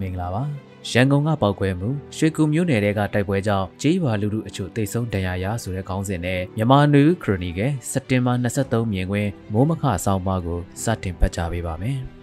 မင်္ဂလာပါရန်ကုန်ကပောက်ကွဲမှုရွှေကူမြို့နယ်ကတိုက်ပွဲကြောင့်ကြေးရွာလူလူအချို့တိတ်ဆုံးဒဏ်ရာရဆိုတဲ့ခေါင်းစဉ်နဲ့မြန်မာနွေခရိုနီကယ်စက်တင်ဘာ23မြင်ကွင်းမိုးမခဆောင်းပါးကိုစတင်ဖတ်ကြားပေးပါမယ်။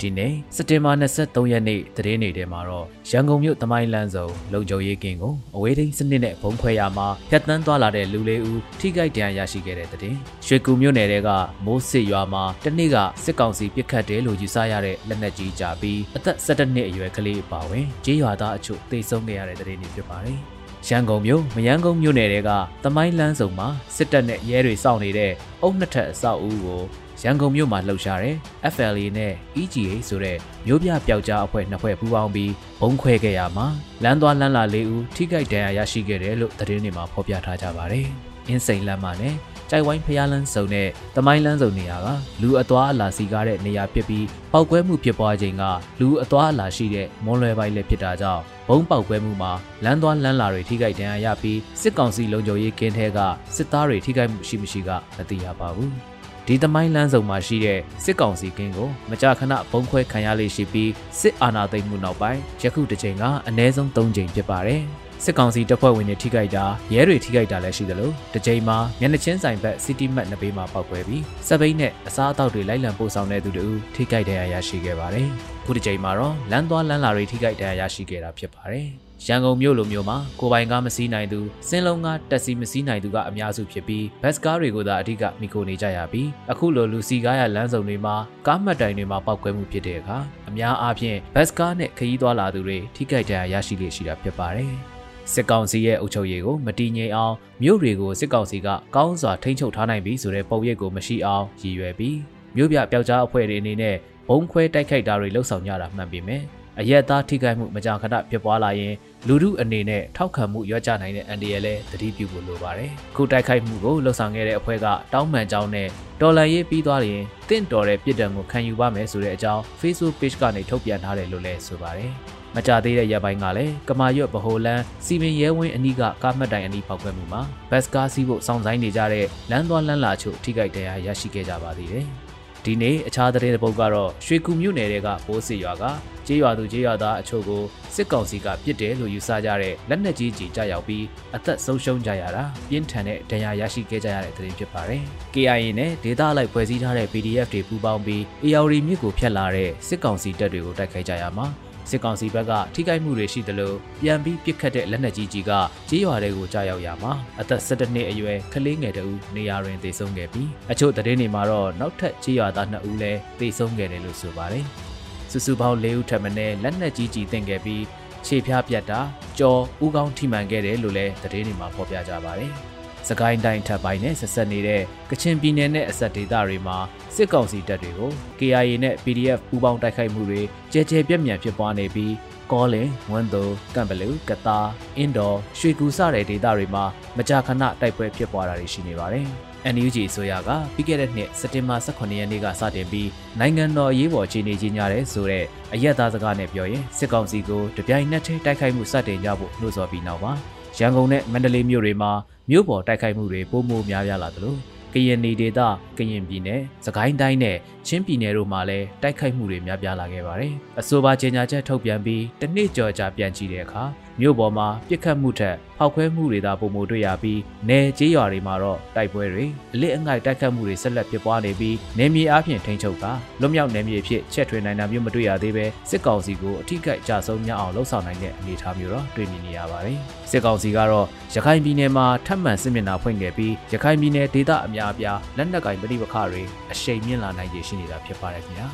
ဒီနေ့စက်တင်ဘာ23ရက်နေ့သတင်းတွေထဲမှာတော့ရန်ကုန်မြို့တမိုင်းလန်းစုံလုံခြုံရေးကင်းကိုအဝေးထိန်းစနစ်နဲ့ဘုံခွဲရမှာဖျက်ဆီးသွားလာတဲ့လူလေးဦးထိခိုက်ဒဏ်ရာရရှိခဲ့တဲ့တဲ့ရွှေကူမြို့နယ်ကမိုးစစ်ရွာမှာတနေ့ကစစ်ကောင်စီပစ်ခတ်တယ်လို့ယူဆရတဲ့လက်နက်ကြီးကြပြီးအသက်17နှစ်အရွယ်ကလေးအပါဝင်ကြေးရွာသားအချို့သေဆုံးခဲ့ရတဲ့တဲ့တွေဖြစ်ပါတယ် ရန်ကုန်မြို့မယန်းကုန်းမြို့နယ်ကတမိုင်းလန်းစုံမှာစစ်တပ်နဲ့ရဲတွေစောင့်နေတဲ့အုပ်နှစ်ထပ်အဆောက်အဦကိုရန်ကုန်မြို့မှာလှုပ်ရှားတဲ့ FLA နဲ့ EGA ဆိုတဲ့မြို့ပြပျောက်ကြားအဖွဲ့နှစ်ဖွဲ့ပူးပေါင်းပြီးဘုံခွဲခဲ့ရမှာလမ်းသွားလမ်းလာလေးဦးထိခိုက်ဒဏ်ရာရရှိခဲ့တယ်လို့သတင်းတွေမှာဖော်ပြထားကြပါတယ်။အင်းစိန်လမ်းမှာနဲ့ ကြိုက်ဝိုင်းဖျားလန်းစုံနဲ့တမိုင်းလန်းစုံနေရာကလူအသွားအလာစီကားတဲ့နေရာဖြစ်ပြီးပောက်ကွဲမှုဖြစ်ပွားချိန်ကလူအသွားအလာရှိတဲ့မွန်လွယ်ပိုင်းလည်းဖြစ်တာကြောင့်ဘုံပောက်ကွဲမှုမှာလမ်းသွားလမ်းလာတွေထိခိုက်ဒဏ်ရာရပြီးစစ်ကောင်စီလုံခြုံရေးကင်းထဲကစစ်သားတွေထိခိုက်မှုရှိမရှိကမသိရပါဘူး။ဒီသမိုင်းလမ်းစုံမှာရှိတဲ့စစ်ကောင်စီကင်းကိုမကြာခဏဘုံခွဲခံရလေရှိပြီးစစ်အာဏာသိမ်းမှုနောက်ပိုင်းယခုတစ်ချိန်ကအနည်းဆုံး၃ချိန်ဖြစ်ပါတယ် စစ်ကောင်စီတပ်ဖွဲ့ဝင်တွေထိခိုက်တာရဲတွေထိခိုက်တာလည်းရှိသလိုတစ်ချိန်မှာမျက်နှာချင်းဆိုင်ဘက်စီတီမတ်နှစ်ပေးမှာပောက်ကွဲပြီးစပိတ်နဲ့အစားအသောက်တွေလိုက်လံပို့ဆောင်တဲ့သူတို့ထိခိုက်ဒဏ်ရာရရှိခဲ့ပါတယ်ခုတစ်ချိန်မှာတော့လမ်းသွားလမ်းလာတွေထိခိုက်ဒဏ်ရာရရှိခဲ့တာဖြစ်ပါတယ်ရန်ကုန်မြို့လိုမျိုးမှာကိုပိုင်ကားမစီးနိုင်သူစင်းလုံးကားတက်စီမစီးနိုင်သူကအများစုဖြစ်ပြီးဘတ်စ်ကားတွေကိုသာအဓိကမိခိုနေကြရပြီးအခုလိုလူစီကားရလမ်းစုံတွေမှာကားမှတ်တိုင်တွေမှာပောက်ကွဲမှုဖြစ်တဲ့အခါအများအားဖြင့်ဘတ်စ်ကားနဲ့ခရီးသွားလာသူတွေထိခိုက်ဒဏ်ရာရရှိလေရှိတာဖြစ်ပါတယ် စစ်ကောင်စီရဲ့အုပ်ချုပ်ရေးကိုမတည်ငြိမ်အောင်မြို့တွေကိုစစ်ကောင်စီကကောင်းစွာထိန်းချုပ်ထားနိုင်ပြီဆိုတဲ့ပုံရိပ်ကိုမရှိအောင်ရည်ရွယ်ပြီးမြို့ပြပျောက်ကြားအဖွဲ့တွေအနေနဲ့ဘုံခွဲတိုက်ခိုက်တာတွေလှုပ်ဆောင်ကြတာမှန်ပေမဲ့အရက်သားထိခိုက်မှုမကြာခဏဖြစ်ပွားလာရင်လူထုအနေနဲ့ထောက်ခံမှုရွက်ကြနိုင်တဲ့အန်ဒီရလဲသတိပြုဖို့လိုပါတယ်။ခုတိုက်ခိုက်မှုကိုလှုပ်ဆောင်ခဲ့တဲ့အဖွဲ့ကတောင်းပန်ကြောင်းနဲ့တော်လန်ရေးပြီးသွားရင်တင့်တော်တဲ့ပြည်တံကိုခံယူပါမယ်ဆိုတဲ့အကြောင်း Facebook page ကနေထုတ်ပြန်ထားတယ်လို့လည်းဆိုပါတယ်။ မကြသေးတဲ့ရက်ပိုင်းကလည်းကမာရွတ်ဗဟိုလန်းစီမင်ရဲဝင်းအနီးကကားမှတ်တိုင်အနီးပောက်ကွဲမှုမှာဘတ်စကားစီးဖို့စောင့်ဆိုင်နေကြတဲ့လမ်းသွားလမ်းလာချို့ထိခိုက်တရားရရှိခဲ့ကြပါသေးတယ်။ဒီနေ့အခြားသတင်းတစ်ပုဒ်ကတော့ရွှေကူမြို့နယ်ကဘိုးစစ်ရွာကကြေးရွာသူကြေးရွာသားအချို့ကိုစစ်ကောင်စီကပြစ်တယ်လို့ယူဆကြတဲ့လက်နက်ကြီးကြီးကြောက်ပြီးအသက်ဆုံးရှုံးကြရတာပြင်းထန်တဲ့ဒဏ်ရာရရှိခဲ့ကြရတဲ့သတင်းဖြစ်ပါတယ်။ KIA နဲ့ဒေသအလိုက်ဖွဲ့စည်းထားတဲ့ PDF တွေပူးပေါင်းပြီး AR မြစ်ကိုဖျက်လာတဲ့စစ်ကောင်စီတပ်တွေကိုတိုက်ခိုက်ကြရမှာ စစ်ကောင်စီဘက်ကထိခိုက်မှုတွေရှိသလိုပြန်ပြီးပစ်ခတ်တဲ့လက်နက်ကြီးကြီးကကြေးရွာတွေကိုကြားရောက်ရမှာအသက်17နှစ်အရွယ်ကလေးငယ်တဦးနေရာတွင်သေဆုံးခဲ့ပြီးအချို့သတင်းတွေမှာတော့နောက်ထပ်ကြေးရွာသား2ဦးလည်းသေဆုံးခဲ့တယ်လို့ဆိုပါတယ်။စုစုပေါင်း၄ဦးထပ်မံလက်နက်ကြီးကြီးတင်ခဲ့ပြီးခြေဖျားပြတ်တာကြော်ဥကောင်းထိမှန်ခဲ့တယ်လို့လည်းသတင်းတွေမှာဖော်ပြကြပါတယ်။ စကိုင်းတိုင်းထပ်ပိုင်းနဲ့ဆက်ဆက်နေတဲ့ကချင်ပြည်နယ်နဲ့အဆက်ဒေသတွေမှာစစ်ကောင်စီတပ်တွေကို KIA နဲ့ PDF ပူးပေါင်းတိုက်ခိုက်မှုတွေကြဲကြဲပြန့်ပြန့်ဖြစ်ပွားနေပြီးကောလင်ဝမ်တိုကမ်ဘလူကတာအင်ဒိုရွှေကူစတဲ့ဒေသတွေမှာမကြာခဏတိုက်ပွဲဖြစ်ပွားတာတွေရှိနေပါတယ်။ NUG ဆိုရကပြီးခဲ့တဲ့နှစ်စက်တင်ဘာ18ရက်နေ့ကစတင်ပြီးနိုင်ငံတော်အရေးပေါ်အခြေအနေကြီးညာတဲ့ဆိုတဲ့အရက်သားစကားနဲ့ပြောရင်စစ်ကောင်စီကိုတပြိုင်နက်တည်းတိုက်ခိုက်မှုစတင်ကြဖို့နှိုးဆော်ပြီးနောက်ပါ ရန်ကုန်နဲ့မန္တလေးမြို့တွေမှာမြို့ပေါ်တိုက်ခိုက်မှုတွေပိုမိုများပြားလာသလိုကရင်နေဒေသကရင်ပြည်နယ်စကိုင်းတိုင်းနဲ့ချင်းပြည်နယ်တို့မှာလည်းတိုက်ခိုက်မှုတွေများပြားလာခဲ့ပါတယ်။အဆိုပါကြေညာချက်ထုတ်ပြန်ပြီးတနှစ်ကျော်ကြာပြန်ကြည့်တဲ့အခါမြို့ပေါ်မှာပြစ်ခတ်မှုထက်ဖောက်ခွဲမှုတွေသာပုံမတွေ့ရပြီးနယ်ကျေးရွာတွေမှာတော့တိုက်ပွဲတွေအလစ်အငိုက်တိုက်ခတ်မှုတွေဆက်လက်ဖြစ်ပွားနေပြီးနယ်မြေအပြင်ထိန်းချုပ်တာလွတ်မြောက်နယ်မြေဖြစ်ချက်ထွေနိုင်တာမျိုးမတွေ့ရသေးပဲစစ်ကောင်စီကိုအထိကိကြဆုံးများအောင်လှုံ့ဆော်နိုင်တဲ့အနေအထားမျိုးတော့တွေ့မြင်နေရပါတယ်စစ်ကောင်စီကတော့ရခိုင်ပြည်နယ်မှာထပ်မံစစ်မျက်နှာဖွင့်ခဲ့ပြီးရခိုင်ပြည်နယ်ဒေသအများအပြားလက်နက်ကင်ပဋိပက္ခတွေအရှိန်မြင့်လာနိုင်ရရှိနေတာဖြစ်ပါတယ်ခင်ဗျာ